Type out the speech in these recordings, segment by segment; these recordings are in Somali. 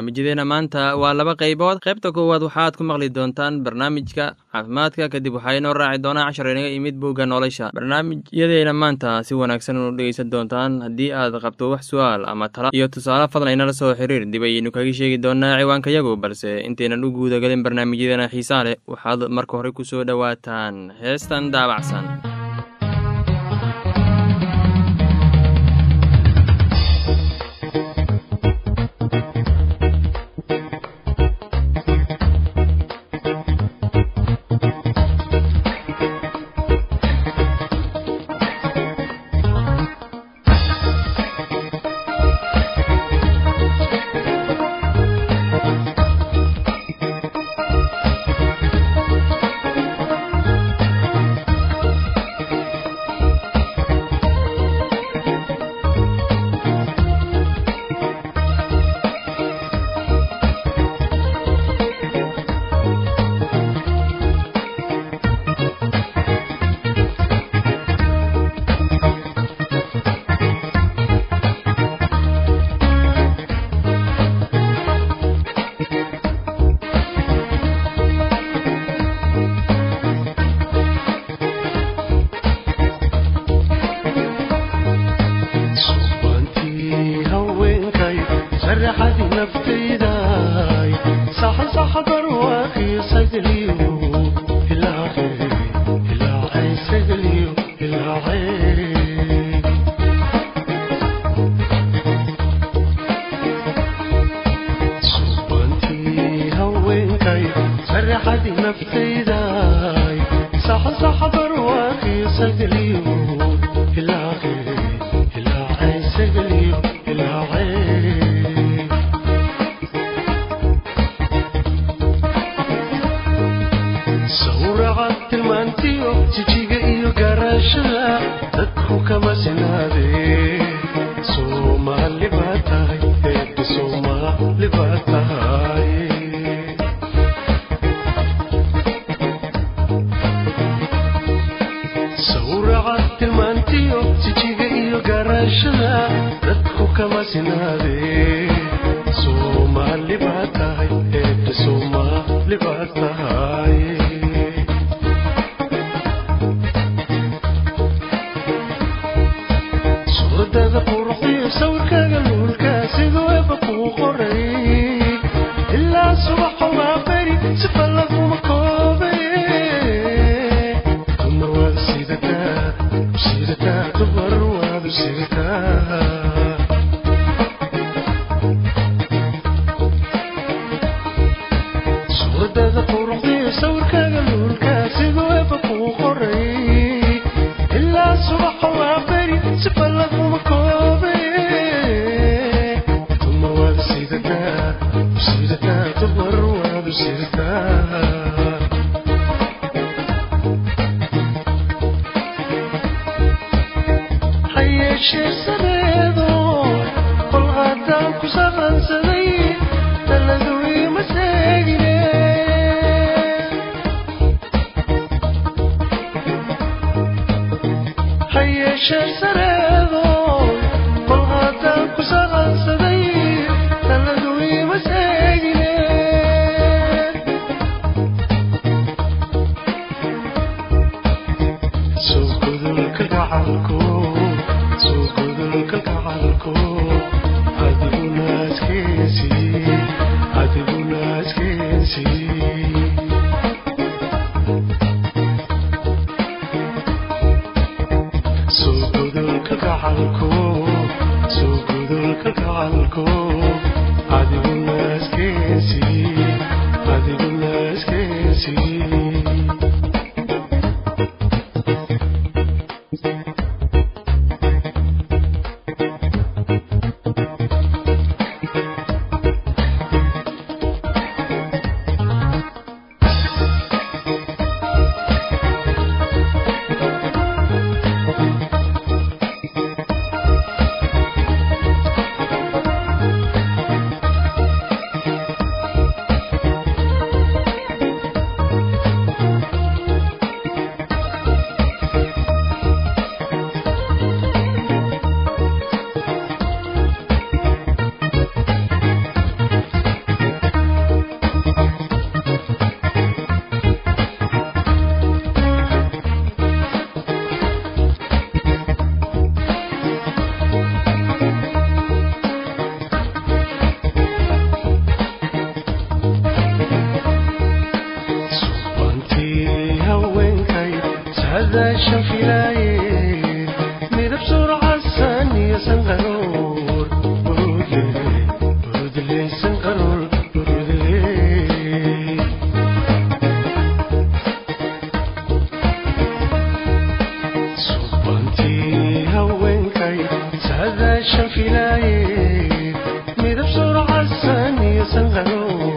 barnaamijyadeena maanta waa laba qaybood. Qaybta koowaad waxaad ku maqli doontaan barnaamijka caafimaadka. Kadib waxaa inoo raaci doonaa cashar inaga imid bugga nolosha. Barnaamijyadeena maanta si wanaagsan u dhegeysan doontaan haddii aad qabto wax su'aal ama tala. Iyo tusaale fadlan inala soo xiriir dib ayaynu kaga sheegi doonaa ciwaankayagu balse intaynan u guudagelin barnaamijyadeena xiisaa leh waxaad marka hore ku soo dhowaataan. Heestan daabacsan wajijiga iyo garaashaha dadku kama sinaade soomaali baa tahay eebbi soomaali baa tahay sawraca tilmaantiyo jijiga iyo garaashaha dadku kama sinaade soomaali baa tahay eebbi soomaali baa tahay certeza 生很。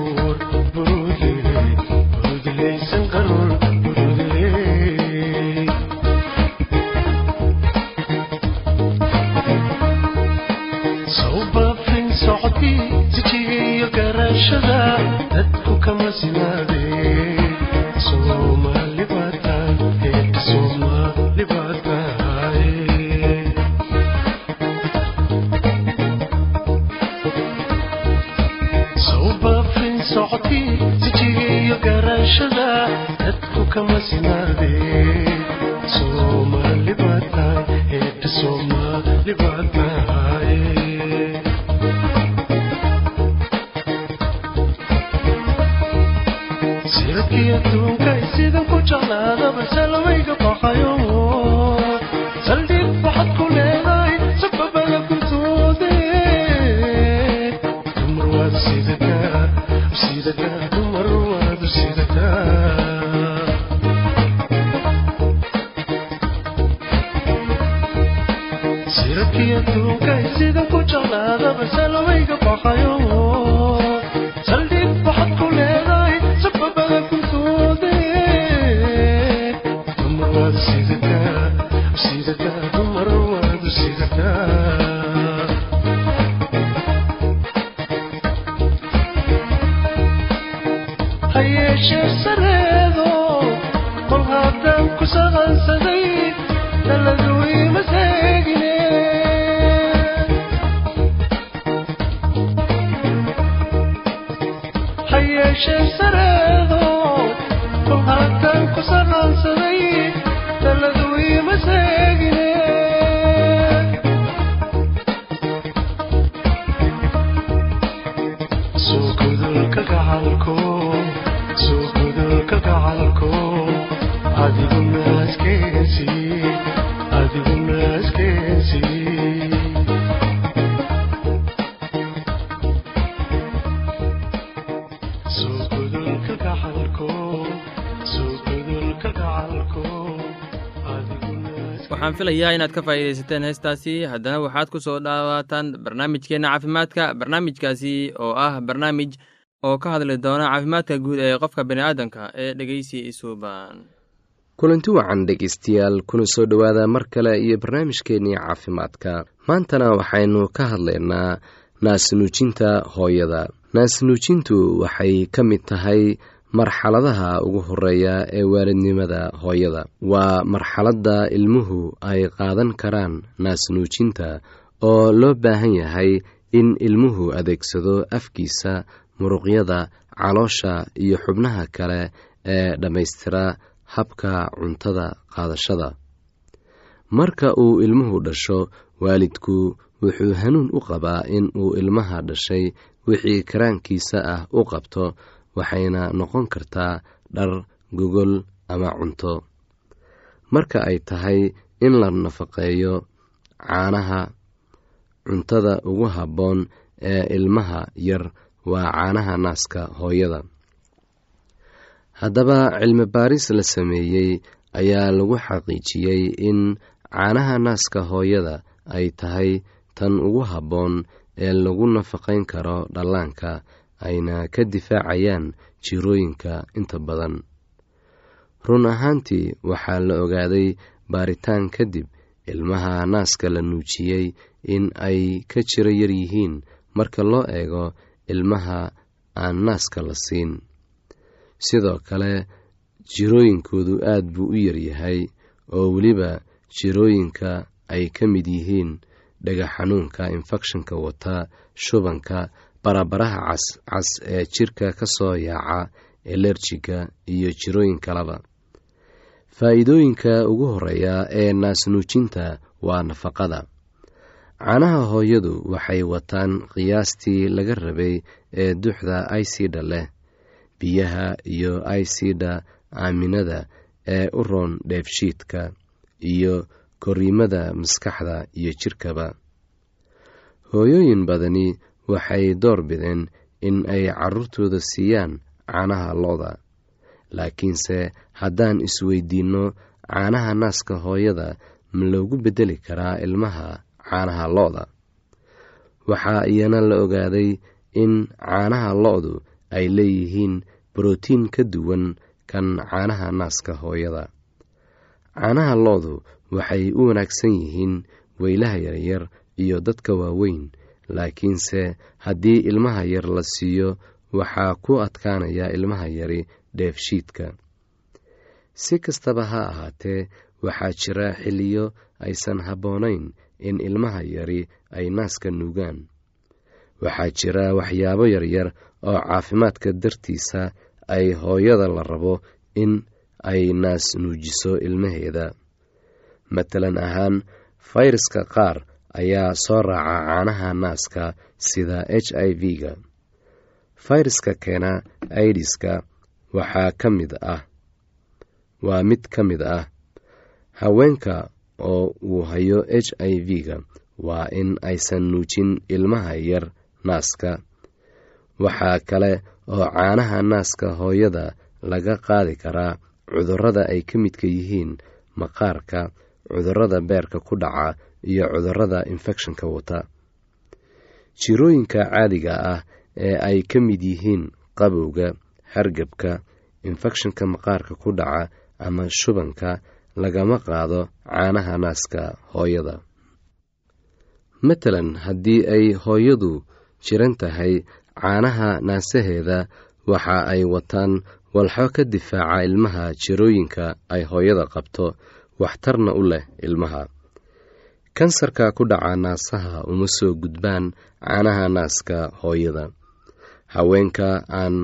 Waxaan filayaa inaad ka faa'iidaysateen heestaasi. Haddana waxaad ku soo dhawaataan barnaamijkeenna caafimaadka barnaamijkaasi oo ah barnaamij oo ka hadli doona caafimaadka guud ee qofka bini'aadanka ee dhegeysi isuuban kulanti wacan dhegeystayaal kuna soo dhowaada mar kale iyo barnaamijkeennii caafimaadka. Maantana waxaynu ka hadlaynaa naasnuujinta hooyada. Naasnuujintu waxay ka mid tahay marxaladaha ugu horreeya ee waalidnimada hooyada. Waa marxaladda ilmuhu ay qaadan karaan naasnuujinta oo loo baahan yahay in ilmuhu adeegsado afkiisa muruqyada caloosha iyo xubnaha kale ee dhammaystira habka cuntada qaadashada. Marka uu ilmuhu dhasho waalidku wuxuu hanuun u qabaa in uu ilmaha dhashay wixii karaankiisa ah u qabto waxayna noqon kartaa dhar gogol ama cunto. Marka ay tahay in la nafaqeeyo caanaha cuntada ugu habboon ee ilmaha yar waa caanaha naaska hooyada. Haddaba cilmi baaris la sameeyey ayaa lagu xaqiijiyey in caanaha naaska hooyada ay tahay tan ugu habboon ee lagu nafaqayn karo dhallaanka ayna ka difaacayaan jirooyinka inta badan. Run ahaantii waxaa la ogaaday baaritaan kadib ilmaha naaska la nuujiyey in ay ka jiro yar yihiin marka loo eego ilmaha aan naaska la siin. Sidoo kale jirooyinkoodu aad buu u yaryahay oo weliba jirooyinka ay ka mid yihiin dhega xanuunka infekshanka wata shubanka barabaraha cas cas ee jirka ka soo yaaca elerjiga iyo jirooyin kaleba faa'iidooyinka ugu horreeya ee naasnuujinta waa nafaqada. Caanaha hooyadu waxay wataan qiyaastii laga rabay ee duxda aysida leh biyaha iyo aysida aaminada ee u roon dheefshiidka iyo korriimada maskaxda iyo jidhkaba hooyooyin badani waxay door bideen in ay carruurtooda siiyaan caanaha lo-da. Laakiinse haddaan isweydiinno caanaha naaska hooyada ma loogu beddeli karaa ilmaha caanaha lo-da. Waxaa iyana la ogaaday in caanaha lo-du ay leeyihiin brotiin ka duwan kan caanaha naaska hooyada. Caanaha lo-du waxay u wanaagsan yihiin weylaha yaryar iyo dadka waaweyn laakiinse haddii ilmaha yar la siiyo waxaa ku adkaanaya ilmaha yari dheefshiidka. Si kastaba ha ahaatee waxaa jira xilliyo aysan habboonayn in ilmaha yari ay naaska nuugaan. Waxaa jira waxyaabo yaryar oo caafimaadka dartiisa ay hooyada la rabo in ay naas nuujiso ilmaheeda. Matalan ahaan fayraska qaar ayaa soo raaca caanaha naaska sida h i v-ga. Fayraska keena aidiska waxaa ka mid ah waa mid ka mid ah haweenka oo uu hayo h i v-ga waa in aysan nuujin ilmaha yar naaska. Waxaa kale oo caanaha naaska hooyada laga qaadi karaa cudurrada ay ka midka yihiin maqaarka cudurrada beerka ku dhaca iyo cudurrada infekshanka wata. Jirooyinka caadiga ah ee ay ka mid yihiin qabowga hargabka infekshanka maqaarka ku dhaca ama shubanka lagama qaado caanaha naaska hooyada. Matalan haddii ay hooyadu jiran tahay caanaha naasaheeda waxa ay wataan walxo ka difaaca ilmaha jirooyinka ay hooyada qabto waxtarna u leh ilmaha kansarka ku dhaca naasaha uma soo gudbaan caanaha naaska hooyada. Haweenka aan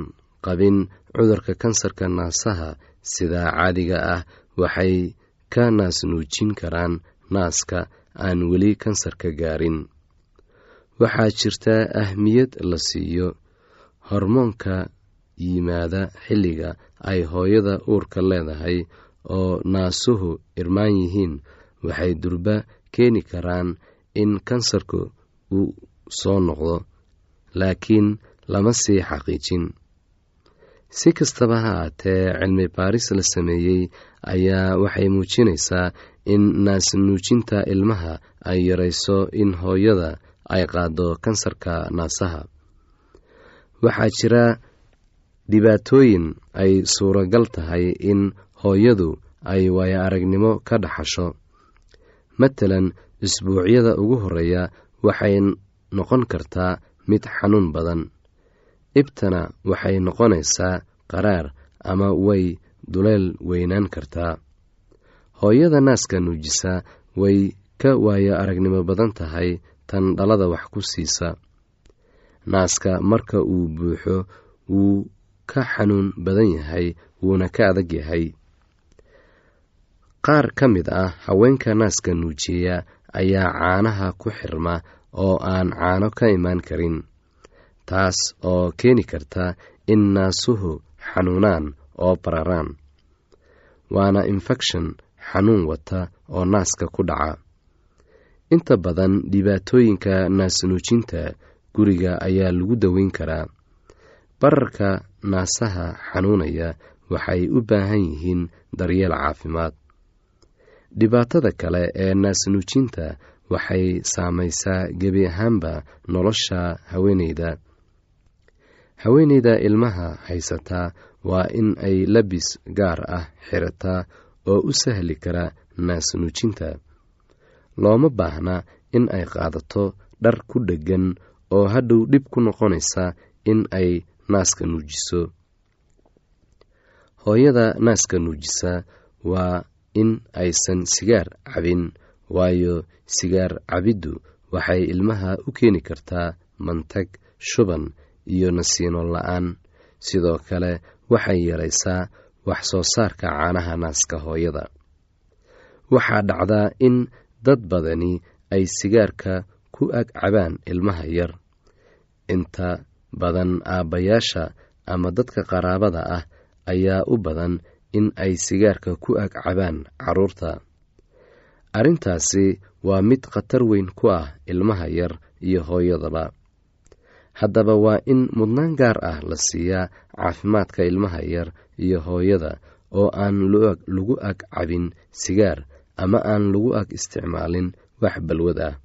qabin cudurka kansarka naasaha sidaa caadiga ah waxay ka naas nuujin karaan naaska aan weli kansarka gaarin. Waxaa jirta ahmiyad la siiyo hormoonka yimaada xilliga ay hooyada uurka leedahay oo naasuhu irmaan yihiin. Waxay durba keeni karaan in kansarku uu soo noqdo laakiin lama sii xaqiijin. Si kastaba ha aatee cilmi baaris la sameeyey ayaa waxay muujinaysaa in naas nuujinta ilmaha ay yarayso in hooyada ay qaado kansarka naasaha. Waxaa jira dhibaatooyin ay suuragal tahay in hooyadu ay waayo aragnimo ka dhaxasho matalan isbuucyada ugu horreeya waxay noqon kartaa mid xanuun badan. Ibtana waxay noqonaysaa qaraar ama way duleel weynaan kartaa. Hooyada naaska nuujisa way ka waayo aragnimo badan tahay tan dhalada wax ku siisa. Naaska marka uu buuxo wuu ka xanuun badan yahay wuuna ka adag yahay qaar ka mid ah haweenka naaska nuujiya ayaa caanaha ku xirma oo aan caano ka imaan karin taas oo keeni karta in naasuhu xanuunaan oo bararaan. Waana infekshan xanuun wata oo naaska ku dhaca. Inta badan dhibaatooyinka naasnuujinta guriga ayaa lagu daweyn karaa. Bararka naasaha xanuunaya waxay u baahan yihiin daryeel caafimaad dhibaatada kale ee naasnuujinta waxay saamaysaa gebi ahaanba nolosha haweeneyda. Haweeneyda ilmaha haysataa waa in ay labis gaar ah xirataa oo u sahli kara naasnuujinta. Looma baahna in ay qaadato dhar ku dheggan oo hadhow dhib ku noqonaysa in ay naaska nuujiso. Hooyada naaska nuujisa waa in aysan sigaar cabin waayo sigaar cabiddu waxay ilmaha u keeni kartaa mantag shuban iyo nasiino la'aan. Sidoo kale waxay yaraysaa wax soo saarka caanaha naaska hooyada. Waxaa dhacdaa in dad badani ay sigaarka ku ag cabaan ilmaha yar. Inta badan aabbayaasha ama dadka qaraabada ah ayaa u badan in ay sigaarka ku ag cabaan carruurta arrintaasi waa mid khatar weyn ku ah ilmaha yar iyo hooyadaba. Haddaba waa in mudnaan gaar ah la siiyaa caafimaadka ilmaha yar iyo hooyada oo aan lagu ag cabin sigaar ama aan lagu ag isticmaalin wax balwad ah.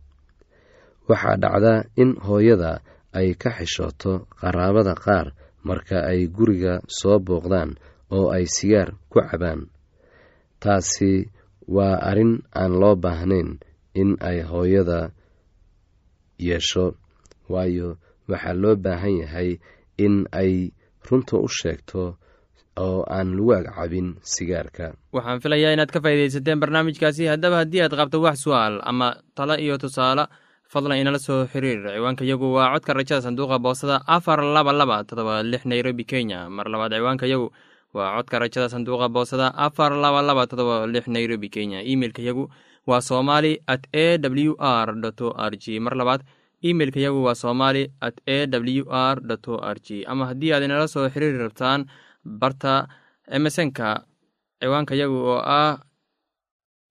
Waxaa dhacda in hooyada ay ka xishooto qaraabada qaar marka ay guriga soo booqdaan oo ay sigaar ku cabaan. Taasi waa arrin aan loo baahnayn in ay hooyada yeesho waayo waxaa loo baahan yahay in ay runta u sheegto oo aan lagu agcabin sigaarka. Waxaan filayaa inaad ka faaidaysateen barnaamijkaasi. Haddaba haddii aad qabto wax su'aal ama talo iyo tusaale fadlan inala soo xiriir. Ciwaanka yagu waa codka rajada sanduuqa boosada afar laba laba todoba lix nairobi kenya. Mar labaad ciwaanka yagu waa codka rajada sanduuqa boosada afar laba laba todoba lix nairobi kenya. Imeilka yagu waa somali at a w r o r g mar labaad imeilka yagu waa somali at a w r o r g ama haddii aad inala soo xiriiri rabtaan barta emesonka ciwaanka yagu oo ah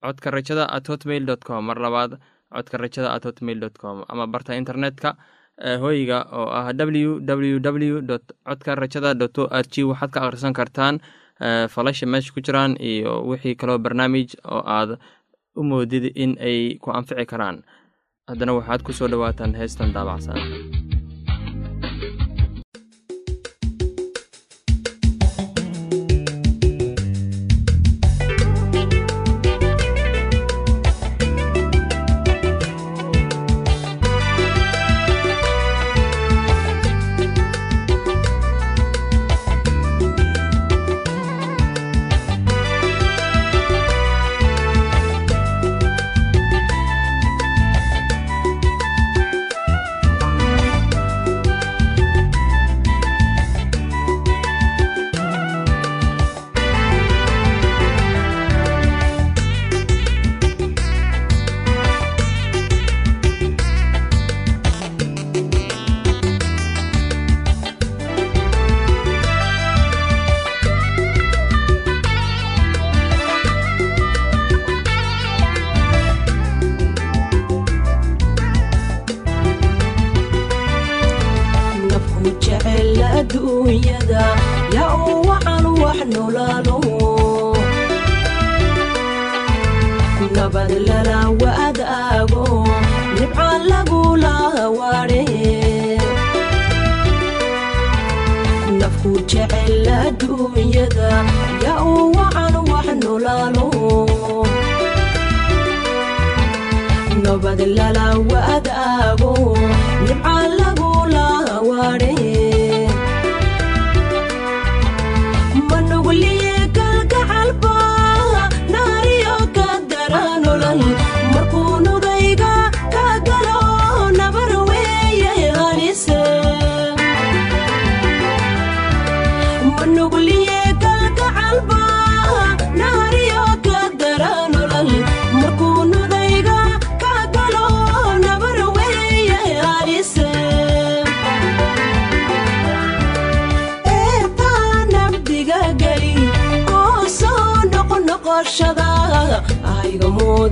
codka rajada at hotmail dot com. Mar labaad codka rajada at hotmail dot com. Ama barta internetka hoyga oo ah w w w codka rajada dot o r g waxaad ka akhrisan kartaan falasha meesha ku jiraan iyo wixii kaloo barnaamij oo aad u moodid in ay ku anfici karaan. Haddana waxaad ku soo dhowaataan heestan daabacsan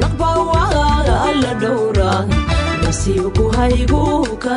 naqba waa alla dhowraa nasiibku haygu ka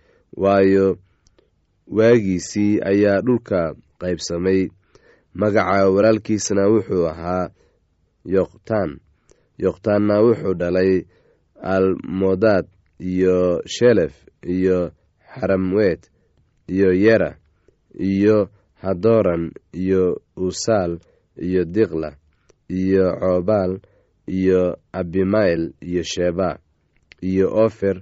waayo waagiisii ayaa dhulka qaybsamay. Magaca walaalkiisna wuxuu ahaa yoqtaan. Yoqtaanna wuxuu dhalay almodaad iyo shelef iyo xaramwet iyo yera iyo hadoran iyo usaal iyo diqla iyo coobaal iyo abimayl iyo sheba iyo ofer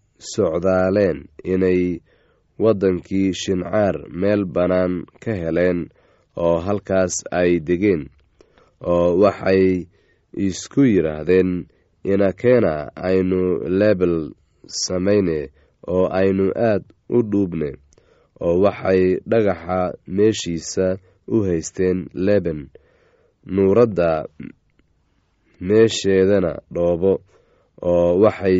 socdaaleen inay waddankii shincaar meel bannaan ka heleen oo halkaas ay degeen oo waxay isku yidhaahdeen inakeena aynu lebel samayne oo aynu aad u dhuubne oo waxay dhagaxa meeshiisa u haysteen leben nuuradda meesheedana dhoobo oo waxay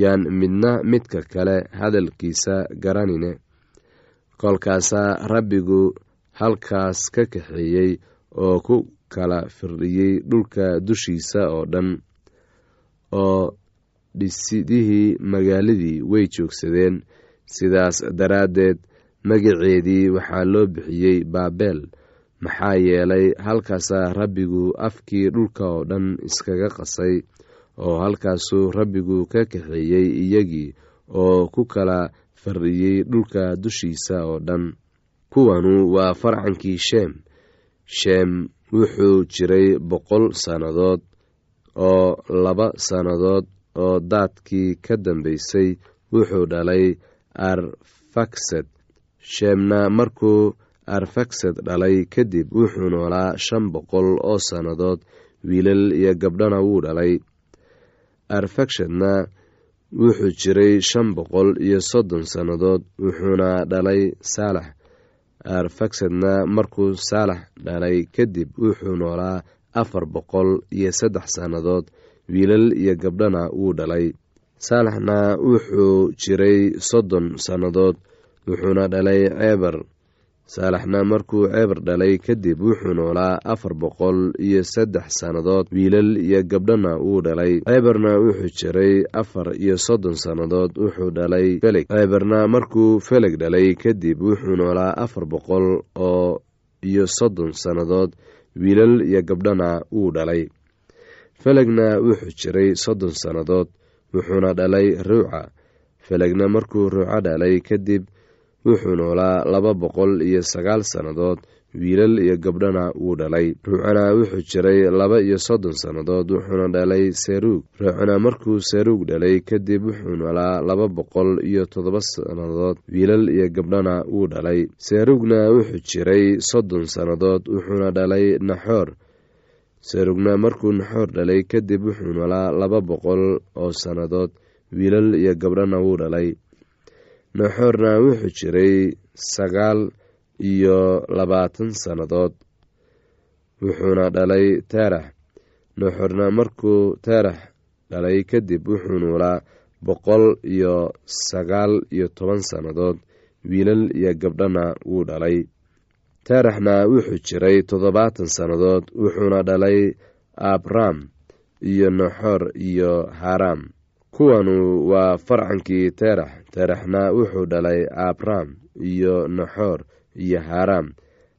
yaan midna midka kale hadalkiisa garanine. Kolkaasaa rabbigu halkaas ka kaxeeyey oo ku kala firdhiyey dhulka dushiisa oo dhan oo dhisidihii magaaladii way joogsadeen. Sidaas daraaddeed magaceedii waxaa loo bixiyey baabel maxaa yeelay halkaasaa rabbigu afkii dhulka oo dhan iskaga qasay oo halkaasuu rabbigu ka kaxeeyey iyagii oo ku kala fardhiyey dhulka dushiisa oo dhan. Kuwanu waa farcankii sheem. Sheem wuxuu jiray boqol sannadood oo laba sannadood oo daadkii ka dambeysay wuxuu dhalay arfaksad. Sheemna markuu arfaksad dhalay kadib wuxuu noolaa shan boqol oo sannadood wiilal iyo gabdhana wuu dhalay arfakshadna wuxuu jiray shan boqol iyo soddon sannadood wuxuuna dhalay saalax. Arfaksadna markuu saalax dhalay kadib wuxuu noolaa afar boqol iyo saddex sannadood wiilal iyo gabdhana wuu dhalay. Saalaxna wuxuu jiray soddon sannadood wuxuuna dhalay ceebar saalaxna markuu ceebar dhalay kadib wuxuu noolaa afar boqol iyo saddex sannadood wiilal iyo gabdhana wuu dhalay. Ceebarna wuxuu jiray afar iyo soddon sannadood wuxuu dhalay feleg. Ceebarna markuu feleg dhalay kadib wuxuu noolaa afar boqol oo iyo soddon sannadood wiilal iyo gabdhana wuu dhalay. Felegna wuxuu jiray soddon sannadood wuxuuna dhalay ruuca felegna markuu ruuco dhalay kadib wuxuu noolaa laba boqol iyo sagaal sannadood. Wiilal iyo gabdhana wuu dhalay. Ruucana wuxuu jiray laba iyo soddon sannadood wuxuuna dhalay seruug ruucana markuu seruug dhalay kadib wuxuu noolaa laba boqol iyo toddoba sannadood. Wiilal iyo gabdhana wuu dhalay. Seruugna wuxuu jiray soddon sannadood wuxuuna dhalay naxoor. Serugna markuu naxoor dhalay kadib wuxuu noolaa laba boqol oo sannadood. Wiilal iyo gabdhana wuu dhalay naxoorna wuxuu jiray sagaal iyo labaatan sannadood. Wuxuuna dhalay teerax naxoorna markuu teerax dhalay kadib wuxuu noolaa boqol iyo sagaal iyo toban sannadood. Wiilal iyo gabdhana wuu dhalay. Teeraxna wuxuu jiray toddobaatan sannadood wuxuuna dhalay abram iyo naxoor iyo haram kuwanu waa farcankii teerax teeraxna wuxuu dhalay abram iyo naxoor iyo haram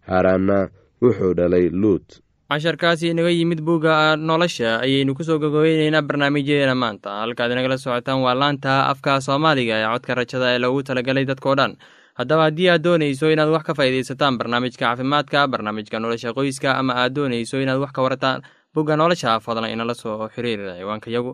haraanna wuxuu dhalay luut. Casharkaasi inaga yimid bugga nolosha ayaynu ku soo gogobeyneynaa barnaamijyadeena maanta. Halkaad inagala socotaan waa laanta afka soomaaliga ee codka rajada ee loogu talagalay dadkao dhan. Haddaba haddii aad doonayso inaad wax ka faa'iidaysataan barnaamijka caafimaadka barnaamijka nolosha qoyska ama aad doonayso inaad wax ka warataan bugga nolosha fadlan inala soo xiriir ciwaanka yagu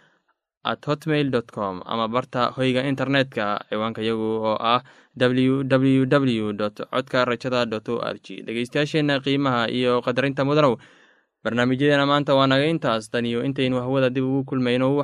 at hotmail com ama barta hoyga internetka ciwaanka yagu oo ah w w w dot codka rajada dot o r g dhegeystayaasheenna qiimaha iyo qadarinta mudanow barnaamijyadeena maanta waa naga intaas. Tan iyo intaynu hawada dib ugu kulmayno